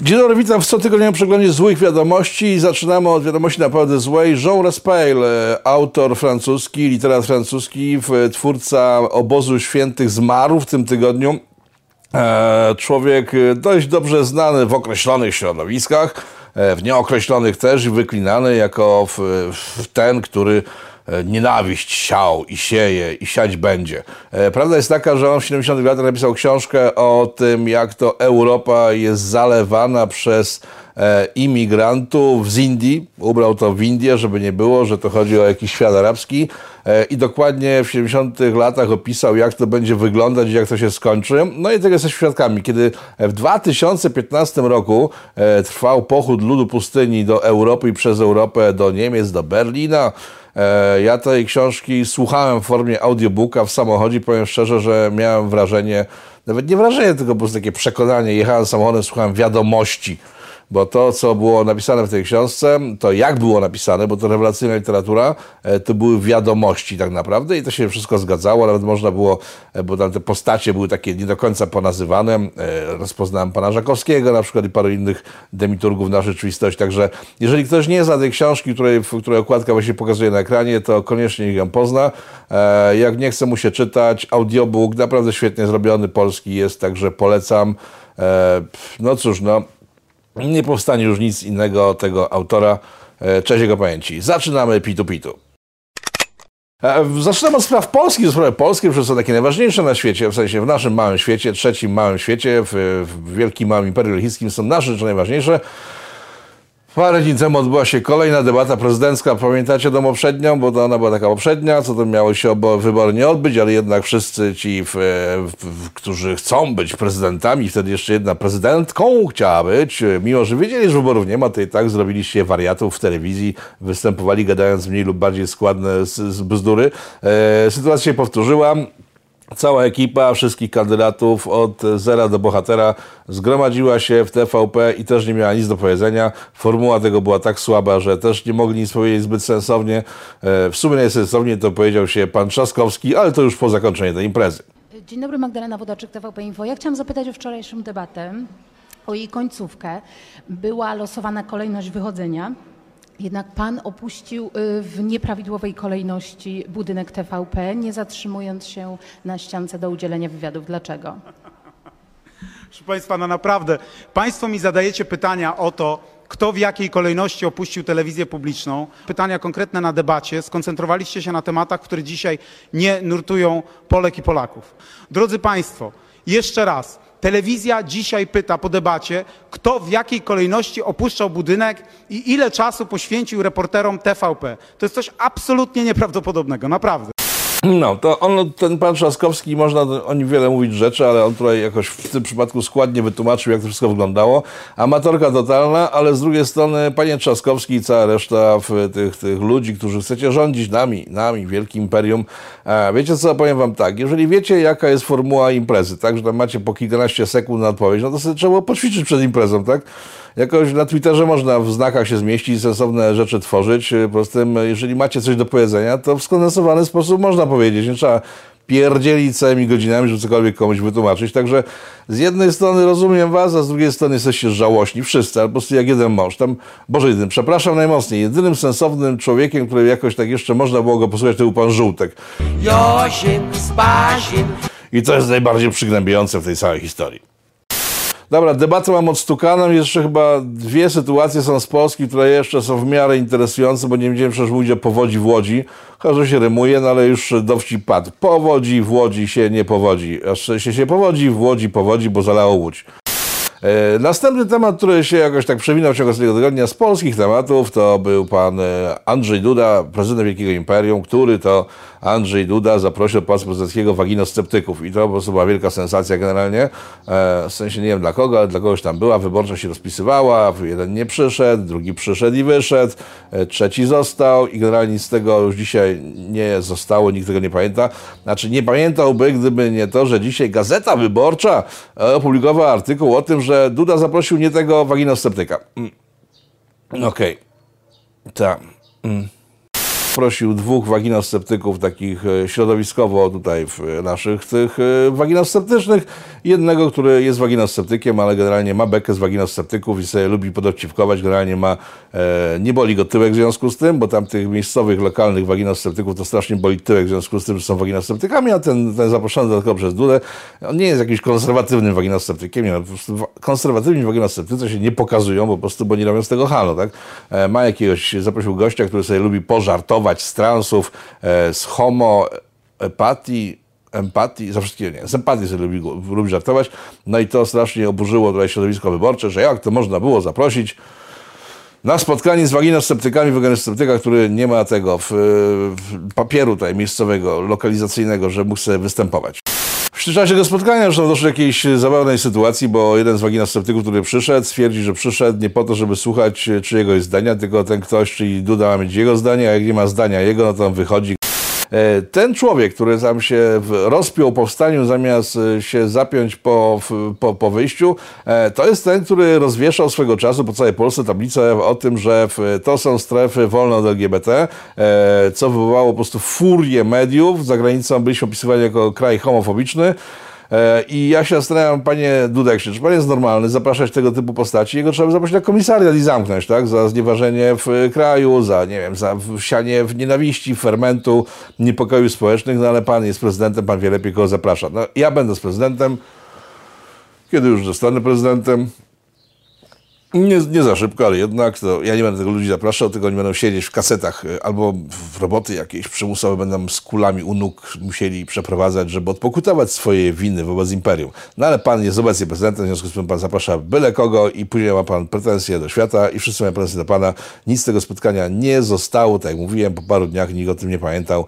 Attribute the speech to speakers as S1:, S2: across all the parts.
S1: Dzień dobry, witam w cotygodniowym przeglądzie złych wiadomości. Zaczynamy od wiadomości naprawdę złej. Jean Raspail, autor francuski, literat francuski, twórca Obozu Świętych zmarł w tym tygodniu. E, człowiek dość dobrze znany w określonych środowiskach, e, w nieokreślonych też i wyklinany jako ten, który E, nienawiść siał i sieje i siać będzie. E, prawda jest taka, że on w 70 latach napisał książkę o tym, jak to Europa jest zalewana przez e, imigrantów z Indii. Ubrał to w Indię, żeby nie było, że to chodzi o jakiś świat arabski. I dokładnie w 70 latach opisał, jak to będzie wyglądać i jak to się skończy. No i tego jesteśmy świadkami. Kiedy w 2015 roku trwał pochód ludu pustyni do Europy i przez Europę do Niemiec, do Berlina, E, ja tej książki słuchałem w formie audiobooka w samochodzie. Powiem szczerze, że miałem wrażenie, nawet nie wrażenie, tylko po prostu takie przekonanie. Jechałem samochodem, słuchałem wiadomości bo to, co było napisane w tej książce, to jak było napisane, bo to rewelacyjna literatura, e, to były wiadomości tak naprawdę i to się wszystko zgadzało, nawet można było, e, bo tam te postacie były takie nie do końca ponazywane, e, rozpoznałem pana Żakowskiego na przykład i paru innych demiturgów na rzeczywistość, także jeżeli ktoś nie zna tej książki, której, której okładka właśnie pokazuje na ekranie, to koniecznie ją pozna. Jak nie chce mu się czytać, audiobook naprawdę świetnie zrobiony, polski jest, także polecam. No cóż, no nie powstanie już nic innego tego autora. E, cześć jego pamięci. Zaczynamy Pitu Pitu. E, zaczynamy od spraw polskich. Sprawy polskie przecież są takie najważniejsze na świecie, w sensie w naszym małym świecie, trzecim małym świecie, w, w wielkim małym imperium chińskim są nasze rzeczy najważniejsze. Parę temu odbyła się kolejna debata prezydencka. Pamiętacie tą poprzednią? Bo to ona była taka poprzednia, co to miało się obo wybory nie odbyć, ale jednak wszyscy ci, w, w, którzy chcą być prezydentami, wtedy jeszcze jedna prezydentką chciała być, mimo że wiedzieli, że wyborów nie ma, to i tak zrobiliście wariatów w telewizji, występowali gadając mniej lub bardziej składne z, z bzdury. E, sytuacja się powtórzyła. Cała ekipa wszystkich kandydatów od zera do bohatera zgromadziła się w TVP i też nie miała nic do powiedzenia. Formuła tego była tak słaba, że też nie mogli nic powiedzieć zbyt sensownie. E, w sumie najsensowniej to powiedział się pan Trzaskowski, ale to już po zakończeniu tej imprezy.
S2: Dzień dobry, Magdalena Wodaczyk, TVP Info. Ja chciałam zapytać o wczorajszą debatę, o jej końcówkę. Była losowana kolejność wychodzenia. Jednak pan opuścił y, w nieprawidłowej kolejności budynek TVP, nie zatrzymując się na ściance do udzielenia wywiadów. Dlaczego?
S3: Proszę Państwa, no naprawdę, Państwo mi zadajecie pytania o to, kto w jakiej kolejności opuścił telewizję publiczną. Pytania konkretne na debacie. Skoncentrowaliście się na tematach, które dzisiaj nie nurtują Polek i Polaków. Drodzy Państwo, jeszcze raz. Telewizja dzisiaj pyta po debacie, kto w jakiej kolejności opuszczał budynek i ile czasu poświęcił reporterom TVP. To jest coś absolutnie nieprawdopodobnego, naprawdę.
S1: No, to on, ten pan Trzaskowski, można o nim wiele mówić rzeczy, ale on tutaj jakoś w tym przypadku składnie wytłumaczył, jak to wszystko wyglądało. Amatorka totalna, ale z drugiej strony panie Trzaskowski i cała reszta tych, tych ludzi, którzy chcecie rządzić nami, nami, wielkim imperium. Wiecie co, powiem wam tak, jeżeli wiecie, jaka jest formuła imprezy, tak, że tam macie po kilkanaście sekund na odpowiedź, no to sobie trzeba poćwiczyć przed imprezą, tak? Jakoś na Twitterze można w znakach się zmieścić, sensowne rzeczy tworzyć. Po prostu, jeżeli macie coś do powiedzenia, to w skondensowany sposób można powiedzieć. Nie trzeba pierdzielić całymi godzinami, żeby cokolwiek komuś wytłumaczyć. Także z jednej strony rozumiem was, a z drugiej strony jesteście żałośni. Wszyscy, ale po prostu jak jeden mąż. Tam, Boże jeden, przepraszam najmocniej, jedynym sensownym człowiekiem, który jakoś tak jeszcze można było go posłuchać, to był pan Żółtek. Josim, Spasim. I to jest najbardziej przygnębiające w tej całej historii. Dobra, debatę mam odstukaną. Jeszcze chyba dwie sytuacje są z Polski, które jeszcze są w miarę interesujące, bo nie będziemy przecież mówić o powodzi w Łodzi. Chyba, się rymuje, no ale już dowcip padł. Powodzi w Łodzi się nie powodzi. Aż się, się powodzi w Łodzi powodzi, bo zalało Łódź. E, następny temat, który się jakoś tak przewinął w ciągu tego tygodnia z polskich tematów, to był pan e, Andrzej Duda, prezydent Wielkiego Imperium, który to Andrzej Duda zaprosił do Pałacu Prezydenckiego waginosceptyków. I to po prostu była wielka sensacja generalnie. E, w sensie nie wiem dla kogo, ale dla kogoś tam była. Wyborcza się rozpisywała, jeden nie przyszedł, drugi przyszedł i wyszedł, trzeci został i generalnie nic z tego już dzisiaj nie zostało, nikt tego nie pamięta. Znaczy nie pamiętałby, gdyby nie to, że dzisiaj Gazeta Wyborcza opublikowała artykuł o tym, że Duda zaprosił nie tego waginosceptyka. Mm. Okej. Okay. Tak. Mm. Prosił dwóch waginosceptyków, takich e, środowiskowo tutaj w naszych tych e, waginosceptycznych. Jednego, który jest waginosceptykiem, ale generalnie ma bekę z waginosceptyków i sobie lubi podowcipkować. Generalnie ma, e, nie boli go tyłek w związku z tym, bo tam tych miejscowych, lokalnych waginosceptyków to strasznie boli tyłek w związku z tym, że są waginosceptykami, a ten, ten zaproszony dodatkowo przez Dudę, on nie jest jakimś konserwatywnym waginosceptykiem, nie, no, po prostu wa- konserwatywni waginosceptycy się nie pokazują po prostu, bo nie robią z tego halo, tak? E, ma jakiegoś, zaprosił gościa, który sobie lubi pożartować z transów, e, z homo, empatii, empatii, za wszystkiego nie, z empatii sobie lubi, lubi żartować, no i to strasznie oburzyło tutaj środowisko wyborcze, że jak to można było zaprosić na spotkanie z waginosceptykami, waginosceptyka, który nie ma tego w, w papieru tutaj miejscowego, lokalizacyjnego, że mógł sobie występować. W czasie tego spotkania zresztą doszło do jakiejś zabawnej sytuacji, bo jeden z waginosceptyków, który przyszedł, stwierdzi, że przyszedł nie po to, żeby słuchać czyjegoś zdania, tylko ten ktoś, czyli Duda ma mieć jego zdanie, a jak nie ma zdania jego, no to on wychodzi. E, Ten człowiek, który tam się rozpiął po wstaniu, zamiast e, się zapiąć po, po, po wyjściu, e, to jest ten, który rozwieszał swego czasu po całej Polsce tablicę o tym, że to są strefy wolne od LGBT, co wywołało po prostu furię mediów. Za granicą byliśmy opisywani jako kraj homofobiczny. E, I ja się zastanawiam, panie Dudeksie, czy pan jest normalny zapraszać tego typu postaci? Jego trzeba by zaprosić na komisariat i zamknąć, tak? Za znieważenie w e, kraju, za, nie wiem, za wsianie w nienawiści, fermentu, niepokoju społecznych, no ale pan jest prezydentem, pan wie lepiej, kogo zaprasza. No, ja będę z prezydentem, kiedy już zostanę prezydentem, nie, nie za szybko, ale jednak to ja nie będę tego ludzi zapraszał, tylko oni będą siedzieć w kasetach y, albo w roboty jakieś przymusowe będą z kulami u nóg musieli przeprowadzać, żeby odpokutować swoje winy wobec imperium. No ale pan jest obecnie prezydentem, w związku z tym pan zaprasza byle kogo i później ma pan pretensje do świata i wszyscy mają pretensje do pana. Nic z tego spotkania nie zostało, tak jak mówiłem, po paru dniach nikt o tym nie pamiętał.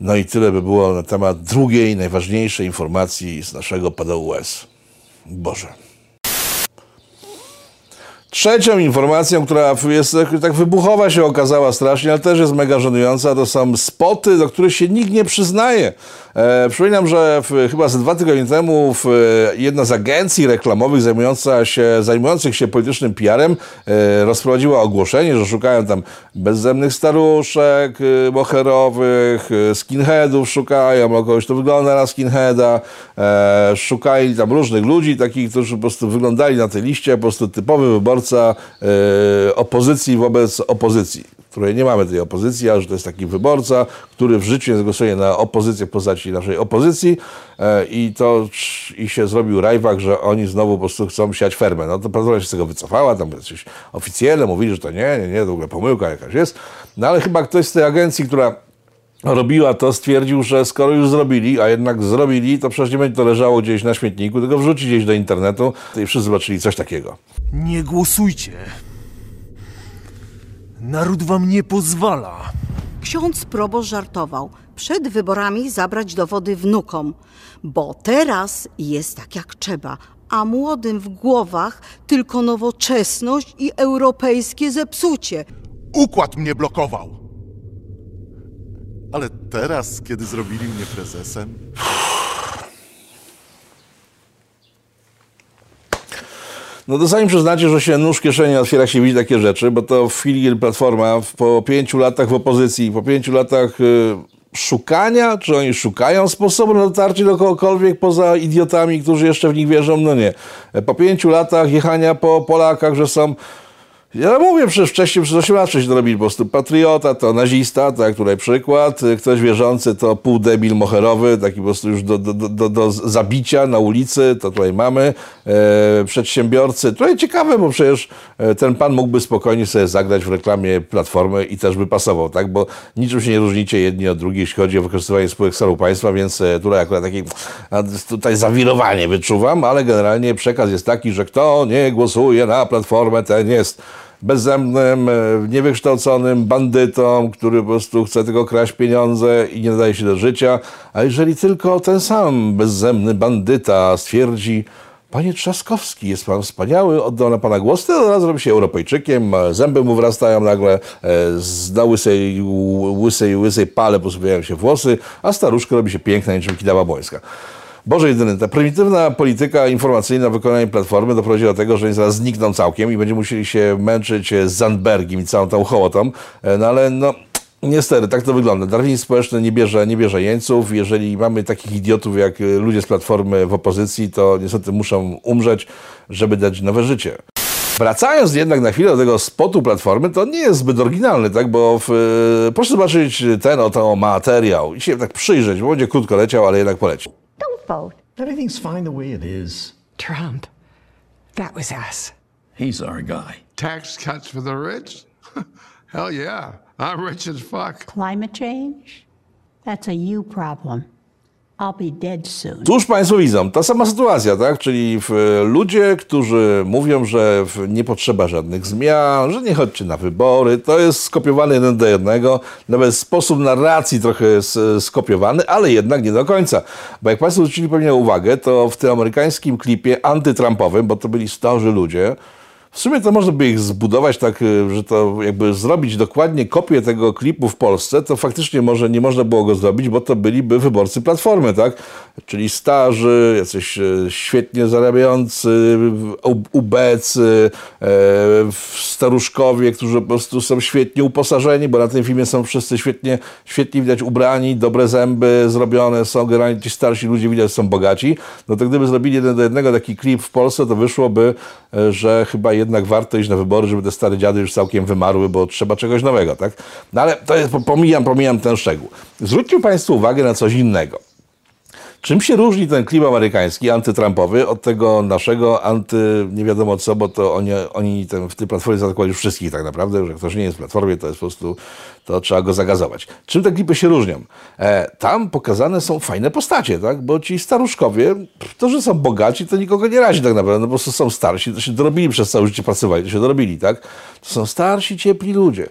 S1: No i tyle by było na temat drugiej, najważniejszej informacji z naszego PDUS. Boże. Trzecią informacją, która jest tak- tak wybuchowa się okazała strasznie, ale też jest mega żenująca, to są spoty, do których się nikt nie przyznaje. E, przypominam, że w, chyba ze dwa tygodnie temu w, jedna z agencji reklamowych zajmująca się, zajmujących się politycznym PR-em e, rozprowadziła ogłoszenie, że szukają tam bezzemnych staruszek, e, e, skinheadów szukają, albo kogoś, kto wygląda na skinheada, e, szukali tam różnych ludzi, takich, którzy po prostu wyglądali na tej liście, po prostu typowy wyborca e, opozycji wobec opozycji, której nie mamy tej opozycji, a że to jest taki wyborca, który w życiu nie zagłosuje na opozycję w postaci naszej opozycji e, i to i się zrobił rajwak, że oni znowu po prostu chcą siać fermę. No to Platforma się z tego wycofała, tam coś oficjalne mówili, że to nie, nie, nie, to w ogóle pomyłka jakaś jest. No ale chyba ktoś z tej agencji, która robiła to, stwierdził, że skoro już zrobili, a jednak zrobili, to przecież nie będzie to leżało gdzieś na śmietniku, tylko wrzucić gdzieś do internetu i wszyscy zobaczyli coś takiego.
S4: Nie głosujcie. Naród wam nie pozwala.
S5: Ksiądz proboszcz żartował. Przed wyborami zabrać dowody wnukom, bo teraz jest tak jak trzeba, a młodym w głowach tylko nowoczesność i europejskie zepsucie.
S6: Układ mnie blokował. Ale teraz, kiedy zrobili mnie prezesem,
S1: No to sami przyznacie, że się nóż kieszeni otwiera się widzi takie rzeczy, bo to w chwili, Platforma po pięciu latach w opozycji, po pięciu latach y, szukania, czy oni szukają sposobu na dotarcie do kogokolwiek poza idiotami, którzy jeszcze w nich wierzą? No nie. Po pięciu latach jechania po Polakach, że są ja mówię, przecież wcześniej przez 8 lat wcześniej robili po prostu patriota, to nazista, tak, tutaj przykład, ktoś wierzący to półdebil moherowy, taki po prostu już do, do, do, do, zabicia na ulicy, to tutaj mamy, e, przedsiębiorcy, tutaj ciekawe, bo przecież e, ten pan mógłby spokojnie sobie zagrać w reklamie Platformy i też by pasował, tak, bo niczym się nie różnicie jedni od drugich, jeśli chodzi o wykorzystywanie spółek Skarbu Państwa, więc e, tutaj akurat taki, a, tutaj zawirowanie wyczuwam, ale generalnie przekaz jest taki, że kto nie głosuje na Platformę, ten jest bezzemnym, e, niewykształconym bandytą, który po prostu chce tylko kraść pieniądze i nie nadaje się do życia. A jeżeli tylko ten sam bezzemny bandyta stwierdzi, Panie Trzaskowski, jest pan wspaniały, oddał na pana głos, to od razu robi się Europejczykiem, e, zęby mu wrastają nagle, e, na łysej, łysej, łysej pale posuwają się włosy, a staruszka robi się piękna niczym Kidawa Bońska. Boże jedyny, ta prymitywna polityka informacyjna w wykonaniu Platformy doprowadzi do tego, że oni zaraz znikną całkiem i będziemy musieli się męczyć z Zandbergiem i całą tą hołotą. E, No ale no, Niestety, tak to wygląda. Darwinizm społeczny nie bierze, nie bierze jeńców. Jeżeli mamy takich idiotów jak y, ludzie z Platformy w opozycji, to niestety muszą umrzeć, żeby dać nowe życie. Wracając jednak na chwilę do tego spotu Platformy, to nie jest zbyt oryginalny, tak? Bo w, proszę zobaczyć ten oto materiał i się tak przyjrzeć, bo będzie krótko leciał, ale jednak poleci.
S7: Don't.
S8: Everything's fine the way it is.
S9: Trump. That was us.
S8: He's our guy.
S10: Tax cuts for the rich? Hell yeah. I'm rich as fuck.
S7: Climate change? That's a you problem.
S1: Cóż Państwo widzą? Ta sama sytuacja, tak? Czyli w, ludzie, którzy mówią, że nie potrzeba żadnych zmian, że nie chodźcie na wybory, to jest skopiowane jeden do jednego, nawet sposób narracji trochę jest e, skopiowany, ale jednak nie do końca. Bo jak Państwo zwrócili pewnie uwagę, to w tym amerykańskim klipie antytrumpowym, bo to byli starzy ludzie, w sumie to można by ich zbudować tak, y, że to jakby zrobić dokładnie kopię tego klipu w Polsce, to faktycznie może nie można było go zrobić, bo to byliby wyborcy Platformy, tak? Czyli starzy, jacyś y, świetnie zarabiający, ubecy, e, staruszkowie, którzy po prostu są świetnie uposażeni, bo na tym filmie są wszyscy świetnie, świetnie widać ubrani, dobre zęby zrobione są, generalnie ci starsi ludzie widać są bogaci. No to gdyby zrobili jeden do jednego taki klip w Polsce, to wyszłoby, że chyba jednak warto iść na wybory, żeby te stare dziady już całkiem wymarły, bo trzeba czegoś nowego, tak? No ale to jest, pomijam, pomijam ten szczegół. Zwróćcie Państwo uwagę na coś innego. Czym się różni ten klip amerykański, antytrumpowy, od tego naszego anty nie wiadomo co, bo to oni, oni ten, w tej platformie zaatakowali już wszystkich tak naprawdę, że ktoś nie jest w platformie, to jest po prostu, to trzeba go zagazować. Czym te klipy się różnią? E, tam pokazane są fajne postacie, tak? bo ci staruszkowie, to, że są bogaci, to nikogo nie razi tak naprawdę, no po prostu są starsi, to się dorobili przez całe życie, pracowali, to się dorobili, tak? To są starsi, ciepli ludzie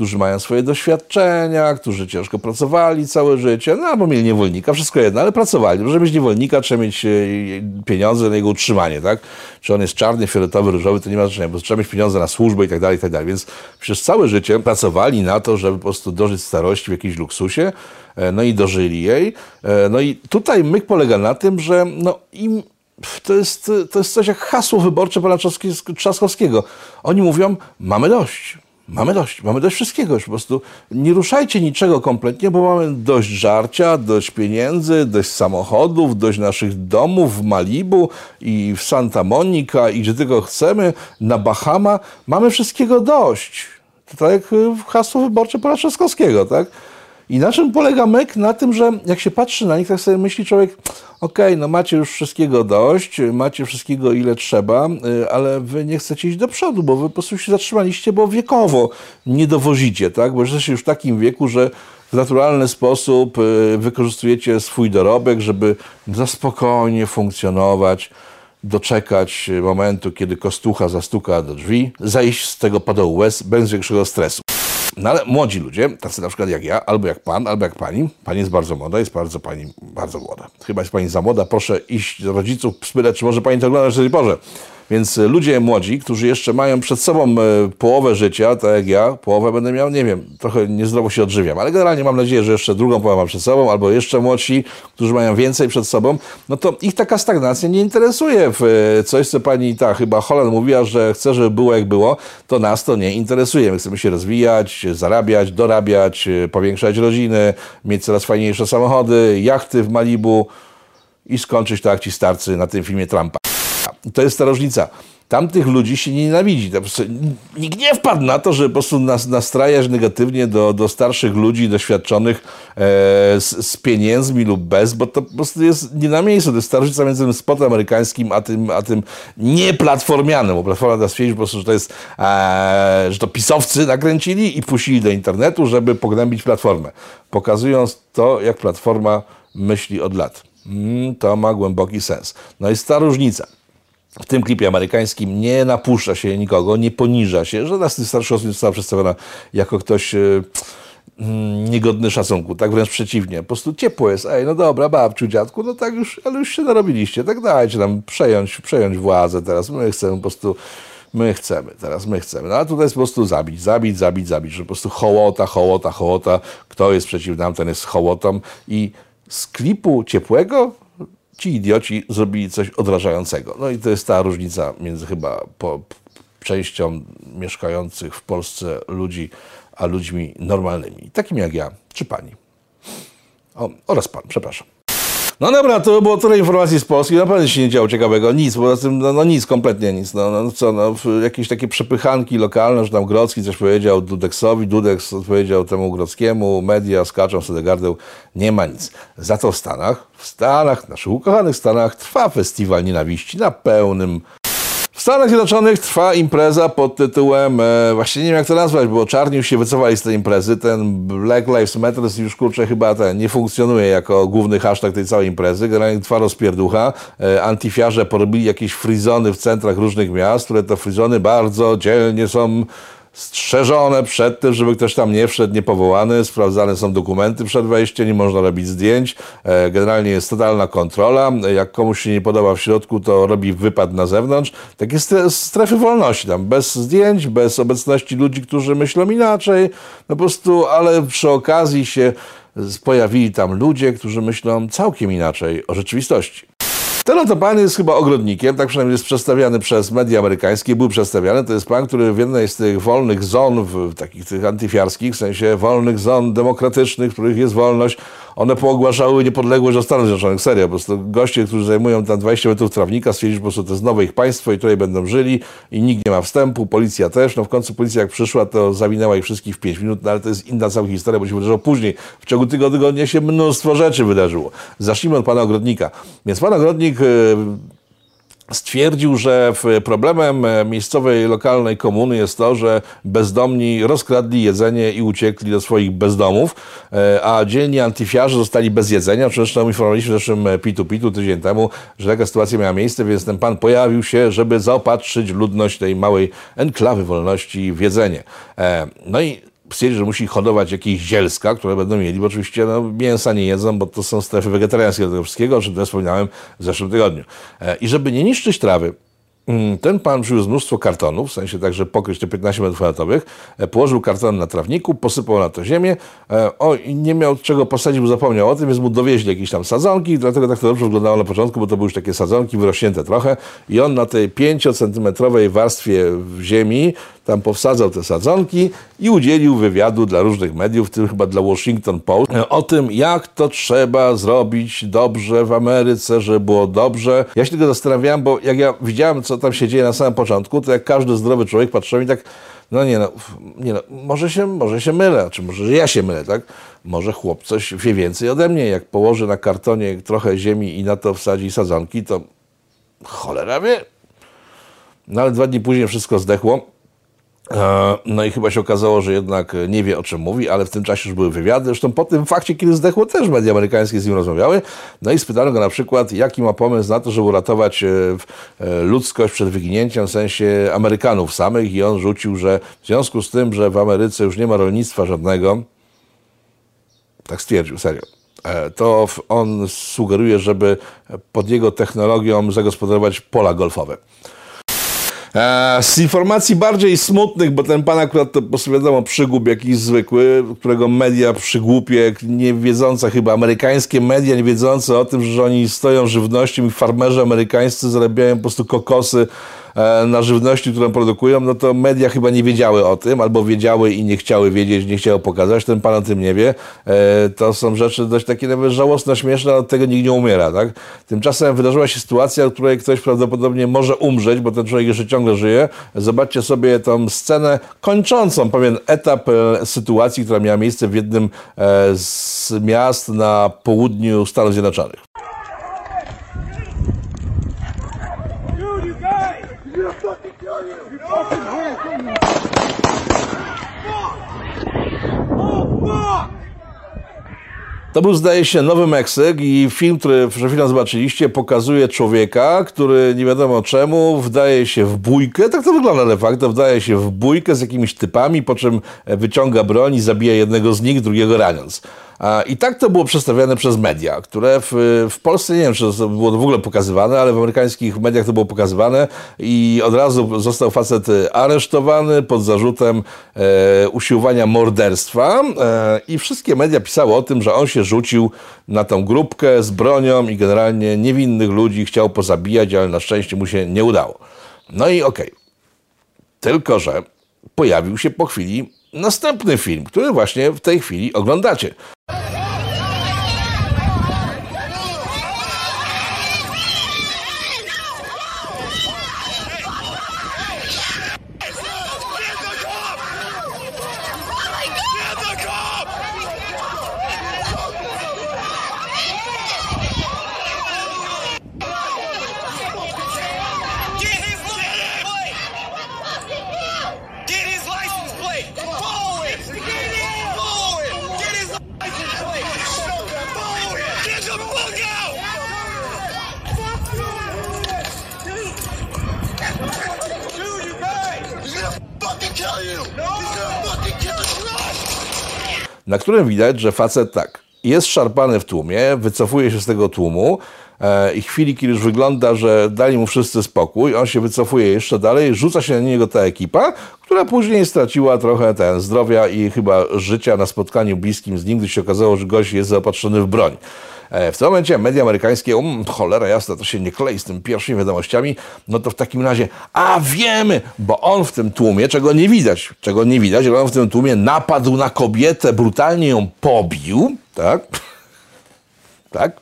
S1: którzy mają swoje doświadczenia, którzy ciężko pracowali całe życie, no albo mieli niewolnika, wszystko jedno, ale pracowali. Żeby mieć niewolnika, trzeba mieć e, pieniądze na jego utrzymanie, tak? Czy on jest czarny, fioletowy, różowy, to nie ma znaczenia, bo trzeba mieć pieniądze na służbę i tak dalej, i tak dalej. Więc przez całe życie pracowali na to, żeby po prostu dożyć starości w jakimś luksusie, e, no i dożyli jej. E, No i tutaj myk polega na tym, że no im to jest, to jest coś jak hasło wyborcze pana Trzaskowski- Trzaskowskiego. Oni mówią, mamy dość. Mamy dość, mamy dość wszystkiego już po prostu. Nie ruszajcie niczego kompletnie, bo mamy dość żarcia, dość pieniędzy, dość samochodów, dość naszych domów w Malibu i w Santa Monica i gdzie tylko chcemy, na Bahama. Mamy wszystkiego dość. To tak jak hasło wyborcze pana Trzaskowskiego, tak? I na czym polega myk? Na tym, że jak się patrzy na nich, tak sobie myśli człowiek, okej, no macie już wszystkiego dość, macie wszystkiego ile trzeba, y, ale wy nie chcecie iść do przodu, bo wy po prostu się zatrzymaliście, bo wiekowo nie dowozicie, tak? Bo jesteście już w takim wieku, że w naturalny sposób y, wykorzystujecie swój dorobek, żeby za spokojnie funkcjonować, doczekać momentu, kiedy kostucha zastuka do drzwi, zejść z tego padołu łez bez większego stresu. No ale młodzi ludzie, tacy na przykład jak ja, albo jak pan, albo jak pani, pani jest bardzo młoda, jest bardzo pani, bardzo młoda. Chyba jest pani za młoda, proszę iść do rodziców, spytać, czy może pani to oglądać tej porze. Więc e, ludzie młodzi, którzy jeszcze mają przed sobą e, połowę życia, tak jak ja, połowę będę miał, nie wiem, trochę niezdrowo się odżywiam, ale generalnie mam nadzieję, że jeszcze drugą połowę mam przed sobą, albo jeszcze młodsi, którzy mają więcej przed sobą, no to ich taka stagnacja nie interesuje. E, coś, co pani ta chyba Holland mówiła, że chce, żeby było jak było, to nas to nie interesuje. My chcemy się rozwijać, zarabiać, dorabiać, powiększać rodziny, mieć coraz fajniejsze samochody, jachty w Malibu i skończyć tak jak ci starcy na tym filmie Trumpa. To jest ta różnica. Tamtych ludzi się nie nienawidzi. Nikt nie wpadł na to, że po prostu nas, nastrajać negatywnie do, do starszych ludzi, doświadczonych e, z, z pieniędzmi lub bez, bo to po prostu jest nie na miejscu. To jest ta różnica między tym spotem amerykańskim, a tym, a tym nieplatformianym. Bo Platforma da stwierdzić po prostu, że to jest, e, że to pisowcy nakręcili i puścili do internetu, żeby pognębić Platformę. Pokazując to, jak Platforma myśli od lat. Mm, to ma głęboki sens. No jest ta różnica w tym klipie amerykańskim nie napuszcza się nikogo, nie poniża się. Żadna z tych starszych osób nie została przedstawiona jako ktoś e, mm, niegodny szacunku, tak wręcz przeciwnie. Po prostu ciepło jest. Ej, no dobra, babciu, dziadku, no tak już, ale już się narobiliście, tak dajcie nam przejąć, przejąć władzę teraz. My chcemy po prostu My chcemy, teraz my chcemy. No a tutaj jest po prostu zabić, zabić, zabić, zabić, że po prostu hołota, hołota, hołota. Kto jest przeciw nam, ten jest hołotą. I z klipu ciepłego ci idioci zrobili coś odrażającego. No i to jest ta różnica między chyba po, częścią mieszkających w Polsce ludzi, a ludźmi normalnymi, takimi jak ja czy pani. O, oraz pan, przepraszam. No dobra, to było tyle informacji z Polski. Naprawdę się nie działo ciekawego. Nic, poza tym, no, no nic, kompletnie nic. No, no co, no, jakieś takie przepychanki lokalne, że tam Grodzki coś powiedział Dudeksowi, Dudek powiedział temu Grodzkiemu, media skaczą sobie gardeł. Nie ma nic. Za to w Stanach, w Stanach, naszych ukochanych Stanach trwa festiwal nienawiści na pełnym w Stanach Zjednoczonych trwa impreza pod tytułem, e, właśnie nie wiem jak to nazwać, bo czarni już się wycofali z tej imprezy. Ten Black Lives Matter już kurczę chyba ten nie funkcjonuje jako główny hashtag tej całej imprezy. Generalnie trwa rozpierducha. E, antifiarze porobili jakieś frizony w centrach różnych miast, które to frizony bardzo dzielnie są strzeżone przed tym, żeby ktoś tam nie wszedł niepowołany, sprawdzane są dokumenty przed wejściem, nie można robić zdjęć, e, generalnie jest totalna kontrola, jak komuś się nie podoba w środku, to robi wypad na zewnątrz, takie strefy wolności tam, bez zdjęć, bez obecności ludzi, którzy myślą inaczej, no po prostu, ale przy okazji się pojawili tam ludzie, którzy myślą całkiem inaczej o rzeczywistości. Ten oto pan jest chyba ogrodnikiem, tak przynajmniej jest przedstawiany przez media amerykańskie, był przedstawiany. To jest pan, który w jednej z tych wolnych zon, w takich tych antyfiarskich, w sensie wolnych zon demokratycznych, w których jest wolność, one poogłaszały niepodległość do Stanów Zjednoczonych. Serio, po prostu goście, którzy zajmują tam 20 metrów trawnika, stwierdzili, że to jest nowe ich państwo i tutaj będą żyli i nikt nie ma wstępu, policja też. No w końcu policja jak przyszła, to zawinęła ich wszystkich w 5 minut, no ale to jest inna cała historia, bo się wydarzyło później. W ciągu tygodnia się mnóstwo rzeczy wydarzyło. Zacznijmy od pana ogrodnika. Więc pan ogrodnik y, stwierdził, że problemem e, miejscowej, lokalnej komuny jest to, że bezdomni rozkradli jedzenie i uciekli do swoich bezdomów, e, a dzielni antyfiarze zostali bez jedzenia. Zresztą informowaliśmy w naszym e, Pitu Pitu tydzień temu, że taka sytuacja miała miejsce, więc ten pan pojawił się, żeby zaopatrzyć ludność tej małej enklawy wolności w jedzenie. No i stwierdził, że musi hodować jakieś zielska, które będą mieli, bo oczywiście no, mięsa nie jedzą, bo to są strefy wegetariańskie do tego wszystkiego, o czym też wspominałem w zeszłym tygodniu. E, I żeby nie niszczyć trawy, ten pan przywiózł mnóstwo kartonów, w sensie także pokryć te 15 metrów kwadratowych, e, położył karton na trawniku, posypał na to ziemię, e, o nie miał czego posadzić, bo zapomniał o tym, więc mu dowieźli jakieś tam sadzonki, dlatego tak to dobrze wyglądało na początku, bo to były już takie sadzonki wyrośnięte trochę i on na tej 5-centymetrowej warstwie ziemi tam powsadzał te sadzonki i udzielił wywiadu dla różnych mediów, w tym chyba dla Washington Post, o tym, jak to trzeba zrobić dobrze w Ameryce, żeby było dobrze. Ja się tylko zastanawiałem, bo jak ja widziałem, co tam się dzieje na samym początku, to jak każdy zdrowy człowiek patrzył i tak, no nie no, nie no może, się, może się mylę, czy może ja się mylę, tak? Może chłop coś wie więcej ode mnie. Jak położy na kartonie trochę ziemi i na to wsadzi sadzonki, to cholera wie. No ale dwa dni później wszystko zdechło. E, no i chyba się okazało, że jednak nie wie o czym mówi, ale w tym czasie już były wywiady. Zresztą po tym fakcie, kiedy zdechło, też media amerykańskie z nim rozmawiały. No i spytano go na przykład, jaki ma pomysł na to, żeby uratować e, e, ludzkość przed wyginięciem, w sensie Amerykanów samych. I on rzucił, że w związku z tym, że w Ameryce już nie ma rolnictwa żadnego, tak stwierdził, serio to on sugeruje, żeby pod jego technologią zagospodarować pola golfowe. E, z informacji bardziej smutnych, bo ten pan akurat to po prostu jakiś zwykły, którego media przygłupie, nie chyba, amerykańskie media nie wiedzące o tym, że oni stoją żywnością i farmerzy amerykańscy zarabiają po prostu kokosy na żywności, którą produkują, no to media chyba nie wiedziały o tym, albo wiedziały i nie chciały wiedzieć, nie chciały pokazać, ten pan o tym nie wie. E, to są rzeczy dość takie nawet żałosne, śmieszne, od tego nikt nie umiera, tak? Tymczasem wydarzyła się sytuacja, w której ktoś prawdopodobnie może umrzeć, bo ten człowiek jeszcze ciągle żyje. Zobaczcie sobie tą scenę kończącą pewien etap e, sytuacji, która miała miejsce w jednym z miast na południu Stanów Zjednoczonych. To był, zdaje się, Nowy Meksyk i film, który przed chwilą zobaczyliście, pokazuje człowieka, który nie wiadomo czemu wdaje się w bójkę, tak to wygląda de facto, wdaje się w bójkę z jakimiś typami, po czym wyciąga broń i zabija jednego z nich, drugiego raniąc. I tak to było przedstawiane przez media, które w, w Polsce, nie wiem, czy to było w ogóle pokazywane, ale w amerykańskich mediach to było pokazywane i od razu został facet aresztowany pod zarzutem e, usiłowania morderstwa e, i wszystkie media pisały o tym, że on się rzucił na tą grupkę z bronią i generalnie niewinnych ludzi chciał pozabijać, ale na szczęście mu się nie udało. No i okej. Okay. Tylko, że pojawił się po chwili następny film, który właśnie w tej chwili oglądacie. Którym widać, że facet tak, jest szarpany w tłumie, wycofuje się z tego tłumu e, i chwili, kiedy już wygląda, że dali mu wszyscy spokój, on się wycofuje jeszcze dalej, rzuca się na niego ta ekipa, która później straciła trochę ten zdrowia i chyba życia na spotkaniu bliskim z nim, gdy się okazało, że gość jest zaopatrzony w broń. E, W tym momencie media amerykańskie, um, cholera jasna, to się nie klei z tymi pierwszymi wiadomościami, no to w takim razie, a wiemy, bo on w tym tłumie, czego nie widać, czego nie widać, ale on w tym tłumie napadł na kobietę, brutalnie ją pobił, tak? tak?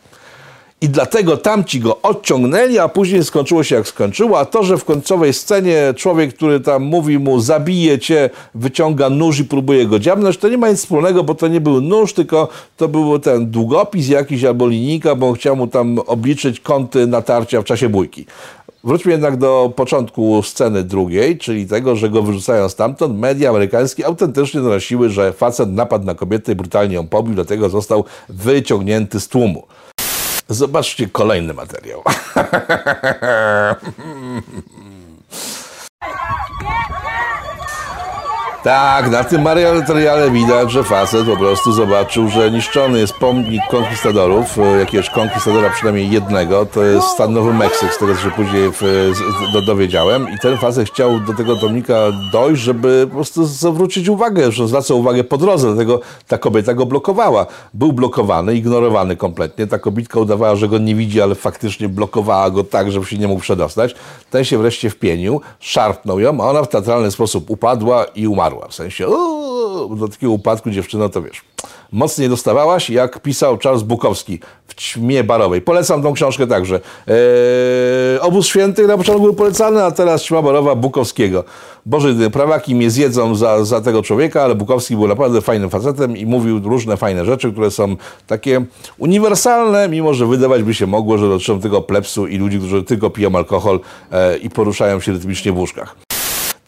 S1: I dlatego tamci go odciągnęli, a później skończyło się jak skończyło. A to, że w końcowej scenie człowiek, który tam mówi mu zabije cię, wyciąga nóż i próbuje go dziabnąć, to nie ma nic wspólnego, bo to nie był nóż, tylko to był ten długopis jakiś albo linijka, bo on chciał mu tam obliczyć kąty natarcia w czasie bójki. Wróćmy jednak do początku sceny drugiej, czyli tego, że go wyrzucają stamtąd. Media amerykańskie autentycznie donosiły, że facet napadł na kobietę i brutalnie ją pobił, dlatego został wyciągnięty z tłumu. Zobaczcie kolejny materiał. Tak, na tym materiale widać, że facet po prostu zobaczył, że niszczony jest pomnik konkwistadorów, e, jakiegoś konkwistadora przynajmniej jednego, to jest stan Nowy Meksyk, z tego co się później w, z, do, dowiedziałem i ten facet chciał do tego pomnika dojść, żeby po prostu zwrócić uwagę, że zwracał uwagę po drodze, dlatego ta kobieta go blokowała. Był blokowany, ignorowany kompletnie, ta kobitka udawała, że go nie widzi, ale faktycznie blokowała go tak, żeby się nie mógł przedostać. Ten się wreszcie wpienił, szarpnął ją, a ona w teatralny sposób upadła i umarła. W sensie, uuu, do takiego upadku dziewczyno, to wiesz, mocniej dostawałaś, jak pisał Charles Bukowski w Ćmie Barowej. Polecam tą książkę także. Eee, Obóz Świętych na początku był polecany, a teraz Ćma Barowa Bukowskiego. Boże, prawaki mnie zjedzą za, za tego człowieka, ale Bukowski był naprawdę fajnym facetem i mówił różne fajne rzeczy, które są takie uniwersalne, mimo że wydawać by się mogło, że dotyczą tylko plepsu i ludzi, którzy tylko piją alkohol e, i poruszają się rytmicznie w łóżkach.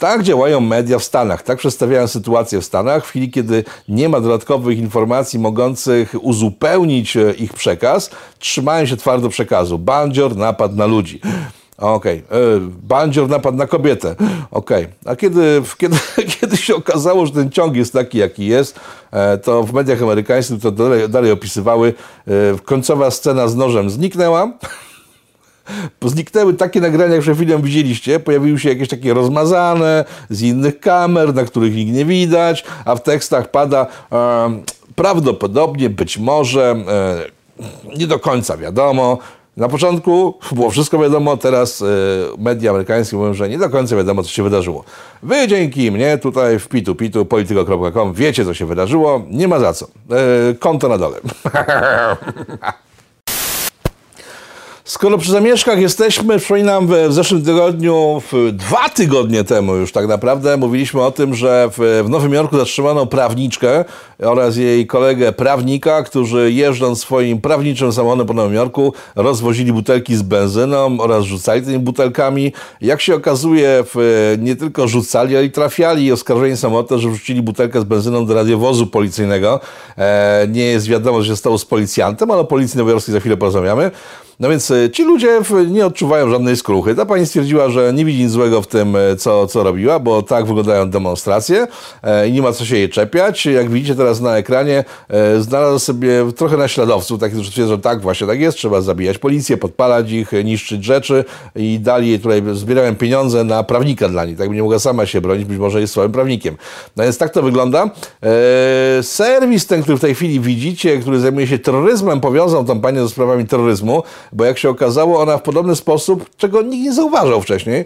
S1: Tak działają media w Stanach, tak przedstawiają sytuację w Stanach. W chwili, kiedy nie ma dodatkowych informacji mogących uzupełnić e, ich przekaz, trzymają się twardo przekazu. Bandzior napadł na ludzi. Okej, okay. bandzior napadł na kobietę. Okej, okay. a kiedy, kiedy, kiedy się okazało, że ten ciąg jest taki, jaki jest, e, to w mediach amerykańskich to dalej, dalej opisywały, e, końcowa scena z nożem zniknęła. Zniknęły takie nagrania, jak przed chwilą widzieliście. Pojawiły się jakieś takie rozmazane z innych kamer, na których nikt nie widać, a w tekstach pada e, prawdopodobnie, być może, e, nie do końca wiadomo. Na początku było wszystko wiadomo, teraz e, media amerykańskie mówią, że nie do końca wiadomo, co się wydarzyło. Wy dzięki mnie tutaj w pitu pitu polityko.com wiecie, co się wydarzyło. Nie ma za co. E, konto na dole. Skoro przy zamieszkach jesteśmy, przypominam, w zeszłym tygodniu, dwa tygodnie temu już tak naprawdę, mówiliśmy o tym, że w, Nowym Jorku zatrzymano prawniczkę oraz jej kolegę prawnika, którzy jeżdżąc swoim prawniczym samochodem po Nowym Jorku rozwozili butelki z benzyną oraz rzucali tymi butelkami. Jak się okazuje, nie tylko rzucali, ale i trafiali oskarżeni są o to, że wrzucili butelkę z benzyną do radiowozu policyjnego. E, nie jest wiadomo, co się stało z policjantem, ale o policji nowojorskiej za chwilę porozmawiamy. No więc ci ludzie nie odczuwają żadnej skruchy. Ta pani stwierdziła, że nie widzi nic złego w tym, co, co robiła, bo tak wyglądają demonstracje i nie ma co się jej czepiać. Jak widzicie teraz na ekranie, znalazł sobie trochę naśladowców, takich, którzy twierdzą, że tak, właśnie tak jest, trzeba zabijać policję, podpalać ich, niszczyć rzeczy i dali jej tutaj, zbierałem pieniądze na prawnika dla niej, tak by nie mogła sama się bronić, być może jest słabym prawnikiem. No więc tak to wygląda. Serwis ten, który w tej chwili widzicie, który zajmuje się terroryzmem, powiązał tą panią ze sprawami terroryzmu, bo jak się okazało, ona w podobny sposób, czego nikt nie zauważał wcześniej,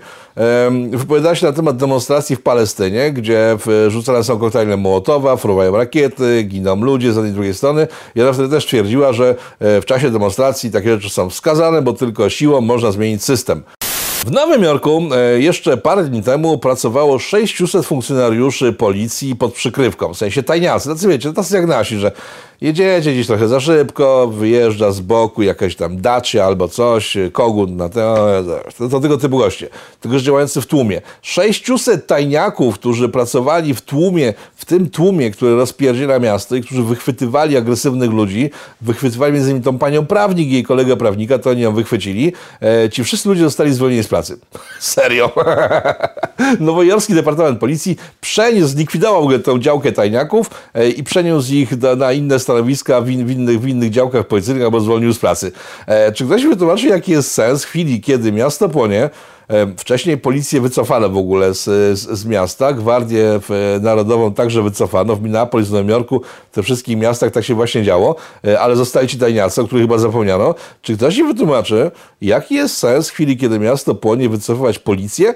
S1: wypowiadała się na temat demonstracji w Palestynie, gdzie rzucane są koktajle Mołotowa, fruwają rakiety, giną ludzie z jednej i drugiej strony. I ona wtedy też twierdziła, że e, w czasie demonstracji takie rzeczy są wskazane, bo tylko siłą można zmienić system. W Nowym Jorku e, jeszcze parę dni temu pracowało 600 funkcjonariuszy policji pod przykrywką, w sensie tajniacy. Tacy wiecie, tacy jak nasi, że jedziecie gdzieś trochę za szybko, wyjeżdża z boku jakaś tam dacia albo coś, kogut na te, to, to tego typu goście, tylko że działający w tłumie. 600 tajniaków, którzy pracowali w tłumie, w tym tłumie, który rozpierdziela miasto i którzy wychwytywali agresywnych ludzi, wychwytywali między innymi tą panią prawnik i jej kolegę prawnika, to oni ją wychwycili. E, ci wszyscy ludzie zostali zwolnieni z pracy. Serio. Nowojorski Departament Policji przeniósł, zlikwidował tą działkę tajniaków e, i przeniósł ich do, na inne stanowiska w, in, w, innych, w innych działkach policyjnych albo zwolnił z pracy. E, czy ktoś wytłumaczy, jaki jest sens w chwili, kiedy miasto płonie, Wcześniej policję wycofano w ogóle z, z, z miasta, Gwardię Narodową także wycofano, w Minneapolis, w Nowym Jorku, w tych wszystkich miastach tak się właśnie działo, e, ale zostali ci tajniacy, o których chyba zapomniano. Czy ktoś mi wytłumaczy, jaki jest sens w chwili, kiedy miasto płonie, wycofywać policję,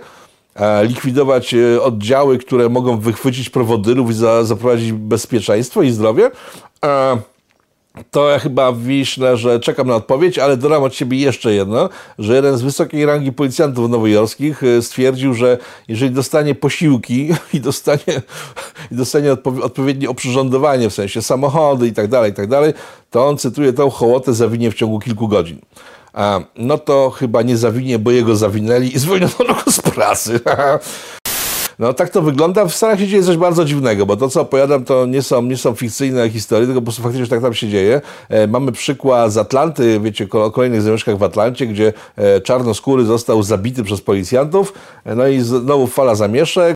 S1: likwidować e, oddziały, które mogą wychwycić prowodyrów i za, zaprowadzić bezpieczeństwo i zdrowie? E, to ja chyba wiślę, że czekam na odpowiedź, ale dodam od siebie jeszcze jedno, że jeden z wysokiej rangi policjantów nowojorskich y, stwierdził, że jeżeli dostanie posiłki i dostanie, i dostanie odpowie- odpowiednie oprzyrządowanie, w sensie samochody i tak dalej, i tak dalej, to on, cytuję, tą hołotę zawinie w ciągu kilku godzin. A, no to chyba nie zawinie, bo jego zawinęli i zwolniono go z pracy. No tak to wygląda. W Stanach się dzieje coś bardzo dziwnego, bo to, co opowiadam, to nie są, nie są fikcyjne historie, tylko po prostu faktycznie tak tam się dzieje. E, mamy przykład z Atlanty, wiecie, o kolejnych zamieszkach w Atlancie, gdzie e, czarnoskóry został zabity przez policjantów, e, no i znowu fala zamieszek.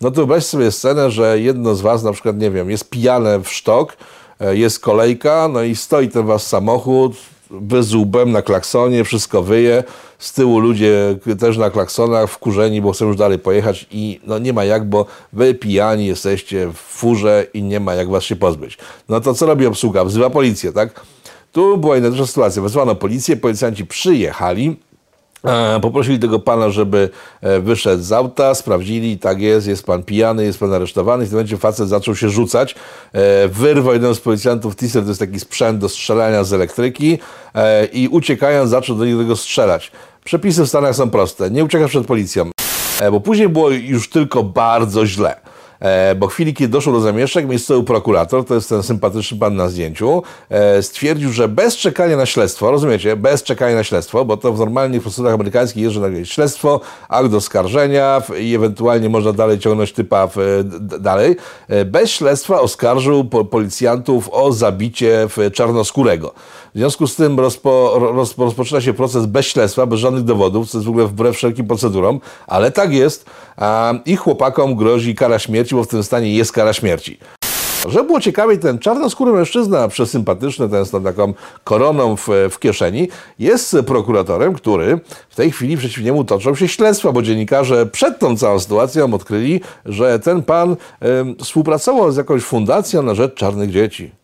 S1: No to wyobraź sobie scenę, że jedno z was na przykład, nie wiem, jest pijane w sztok, e, jest kolejka, no i stoi ten wasz samochód, wy z łbem na klaksonie, wszystko wyje, z tyłu ludzie też na klaksonach, wkurzeni, bo chcą już dalej pojechać i no nie ma jak, bo wy pijani jesteście w furze i nie ma jak was się pozbyć. No to co robi obsługa? Wzywa policję, tak? Tu była inna sytuacja. Wezwano policję, policjanci przyjechali, Poprosili tego pana, żeby e, wyszedł z auta, sprawdzili, tak jest, jest pan pijany, jest pan aresztowany. W tym momencie facet zaczął się rzucać. E, Wyrwał jeden z policjantów teaser, to jest taki sprzęt do strzelania z elektryki e, i uciekając zaczął do niego strzelać. Przepisy w Stanach są proste. Nie uciekasz przed policją, e, bo później było już tylko bardzo źle. E, bo chwili, kiedy doszło do zamieszek, miejscowy prokurator, to jest ten sympatyczny pan na zdjęciu, e, stwierdził, że bez czekania na śledztwo, rozumiecie, bez czekania na śledztwo, bo to w normalnych procedurach amerykańskich jest, że nagle jest śledztwo, akt oskarżenia i ewentualnie można dalej ciągnąć typa w, d- dalej, e, bez śledztwa oskarżył po, policjantów o zabicie czarnoskórego. W związku z tym rozpo, roz, rozpoczyna się proces bez śledztwa, bez żadnych dowodów, co jest w ogóle wbrew wszelkim procedurom, ale tak jest i chłopakom grozi kara śmierci, bo w tym stanie jest kara śmierci. Żeby było ciekawiej, ten czarnoskóry mężczyzna, przesympatyczny, ten z tą taką koroną w, w kieszeni, jest prokuratorem, który w tej chwili przeciw niemu toczą się śledztwa, bo dziennikarze przed tą całą sytuacją odkryli, że ten pan em, współpracował z jakąś fundacją na rzecz czarnych dzieci.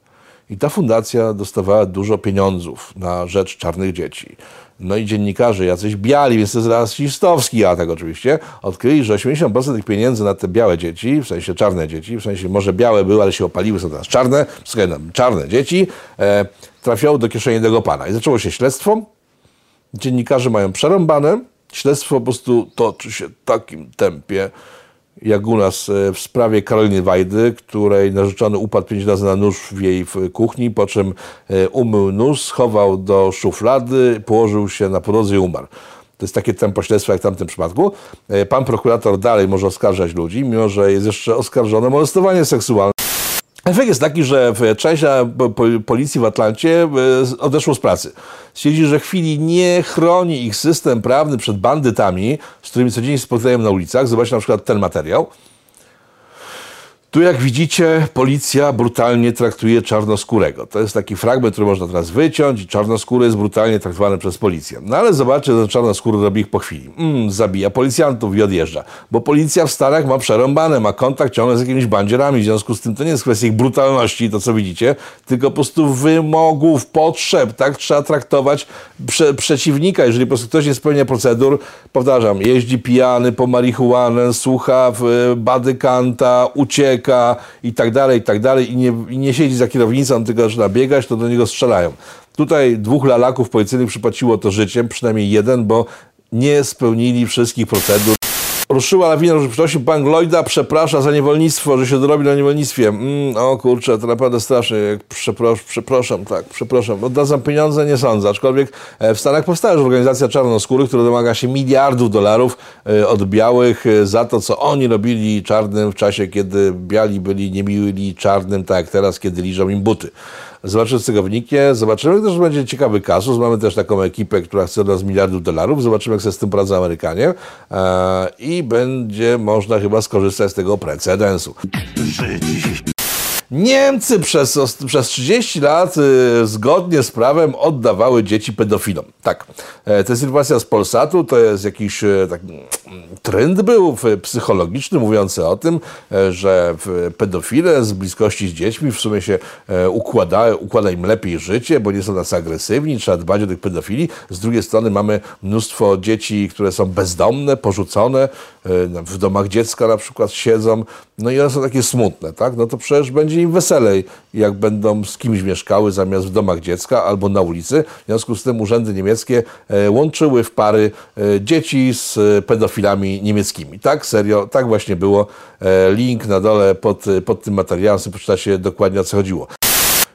S1: I ta fundacja dostawała dużo pieniądzów na rzecz czarnych dzieci. No i dziennikarze, jacyś biali, więc to jest rasistowski atak oczywiście, odkryli, że 80% tych pieniędzy na te białe dzieci, w sensie czarne dzieci, w sensie może białe były, ale się opaliły, są teraz czarne, słuchaj, czarne dzieci, e, trafiały do kieszeni tego pana. I zaczęło się śledztwo, dziennikarze mają przerąbane, śledztwo po prostu toczy się w takim tempie, jak u nas e, w sprawie Karoliny Wajdy, której narzeczony upadł pięć razy na nóż w jej kuchni, po czym e, umył nóż, schował do szuflady, położył się na podłodze i umarł. To jest takie tempo śledztwa jak w tamtym przypadku. E, Pan prokurator dalej może oskarżać ludzi, mimo że jest jeszcze oskarżony o molestowanie seksualne. Efekt jest taki, że część po- po- policji w Atlancie e, odeszło z pracy. Stwierdzi, że chwili nie chroni ich system prawny przed bandytami, z którymi codziennie spotykają na ulicach. Zobaczcie na przykład ten materiał. Tu jak widzicie, policja brutalnie traktuje czarnoskórego. To jest taki fragment, który można teraz wyciąć czarnoskóry jest brutalnie traktowany przez policję. No ale zobaczcie, co czarnoskóry robi ich po chwili. Mm, zabija policjantów i odjeżdża. Bo policja w Stanach ma przerąbane, ma kontakt ciągle z jakimiś bandzierami. W związku z tym to nie jest kwestia ich brutalności, to co widzicie, tylko po prostu wymogów, potrzeb. Tak trzeba traktować prze przeciwnika. Jeżeli po prostu ktoś nie spełnia procedur, powtarzam, jeździ pijany po marihuanę, słucha w badykanta, ucieka, i tak dalej, i tak dalej i nie, i nie siedzi za kierownicą, tylko zaczyna biegać, to do niego strzelają. Tutaj dwóch lalaków policyjnych przypłaciło to życiem, przynajmniej jeden, bo nie spełnili wszystkich procedur. Ruszyła lawina różności. Bank Lloyda przeprasza za niewolnictwo, że się dorobi na niewolnictwie. Mm, o kurczę, to naprawdę strasznie. Przepros przepraszam, tak, przepraszam. Oddadzam pieniądze, nie sądzę. Aczkolwiek e, w Stanach powstała już organizacja czarnoskórych, która domaga się miliardów dolarów e, od białych e, za to, co oni robili czarnym w czasie, kiedy biali byli niemiłi czarnym, tak jak teraz, kiedy liżą im buty. Zobaczymy, z wyniknie. Zobaczymy też, będzie ciekawy kasus. Mamy też taką ekipę, która chce od nas miliardów dolarów. Zobaczymy, jak sobie z tym poradzą Amerykanie. I będzie można chyba skorzystać z tego precedensu. Niemcy przez, przez 30 lat y, zgodnie z prawem oddawały dzieci pedofilom. Tak, e, to jest informacja z Polsatu, to jest jakiś e, tak, trend był psychologiczny mówiący o tym, e, że pedofile z bliskości z dziećmi w sumie się układa, układa im lepiej życie, bo nie są tacy agresywni, trzeba dbać o tych pedofili. Z drugiej strony mamy mnóstwo dzieci, które są bezdomne, porzucone, w domach dziecka na przykład siedzą, no i one są takie smutne, tak? No to przecież będzie im weselej, jak będą z kimś mieszkały zamiast w domach dziecka albo na ulicy. W związku z tym urzędy niemieckie e, łączyły w pary e, dzieci z pedofilami niemieckimi. Tak, serio, tak właśnie było. E, link na dole pod, pod tym materiałem, sobie poczytacie dokładnie o co chodziło.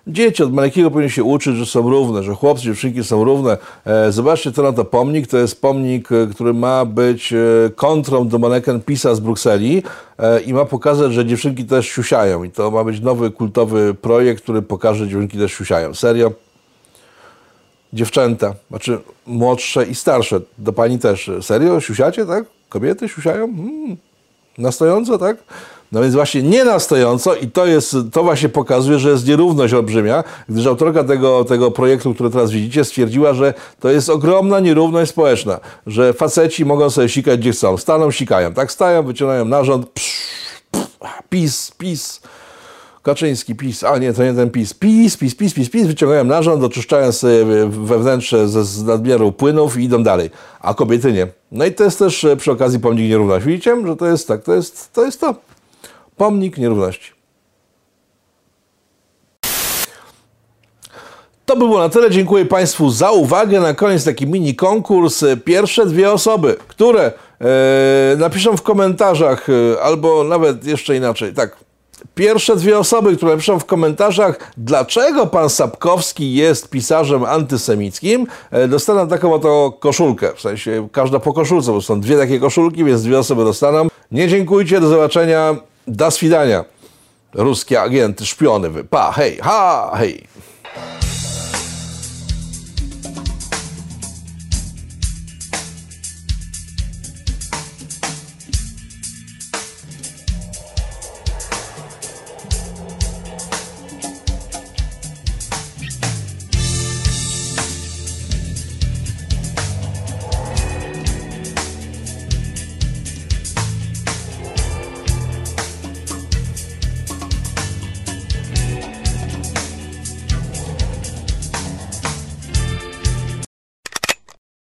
S1: Dzieci od malekiego powinny się uczyć, że są równe, że chłopcy, dziewczynki są równe. E, zobaczcie, co na to pomnik. To jest pomnik, e, który ma być e, kontrą do maneken PiSa z Brukseli i ma pokazać, że dziewczynki też siusiają. I to ma być nowy, kultowy projekt, który pokaże, że dziewczynki też siusiają. Serio? Dziewczęta, znaczy młodsze i starsze, do pani też. Serio? Siusiacie, tak? Kobiety siusiają? Hmm. Na stojąco, tak? No więc właśnie nie na stojąco i to, jest, to właśnie pokazuje, że jest nierówność olbrzymia, gdyż autorka tego, tego projektu, który teraz widzicie, stwierdziła, że to jest ogromna nierówność społeczna, że faceci mogą sobie sikać gdzie chcą, staną, sikają, tak stają, wyciągają narząd, psz, psz, pis, pis, Kaczyński, PiS, a nie, to nie ten PiS, PiS, PiS, PiS, PiS, PiS, wyciągają narząd, oczyszczają sobie wewnętrzne z, z nadmiaru płynów i idą dalej, a kobiety nie. No i to jest też przy okazji pomnik nierówności. Widzicie, że to jest tak, to jest to. Jest to. Pomnik nierówności. To by było na tyle. Dziękuję Państwu za uwagę. Na koniec taki mini konkurs. Pierwsze dwie osoby, które e, napiszą w komentarzach, e, albo nawet jeszcze inaczej, tak. Pierwsze dwie osoby, które napiszą w komentarzach, dlaczego pan Sapkowski jest pisarzem antysemickim, e, dostaną taką oto koszulkę. W sensie każda po koszulce, bo są dwie takie koszulki, więc dwie osoby dostaną. Nie dziękujcie, do zobaczenia. Do swidania. Ruskie agenty, szpiony, wy. Pa, hej, ha, hej.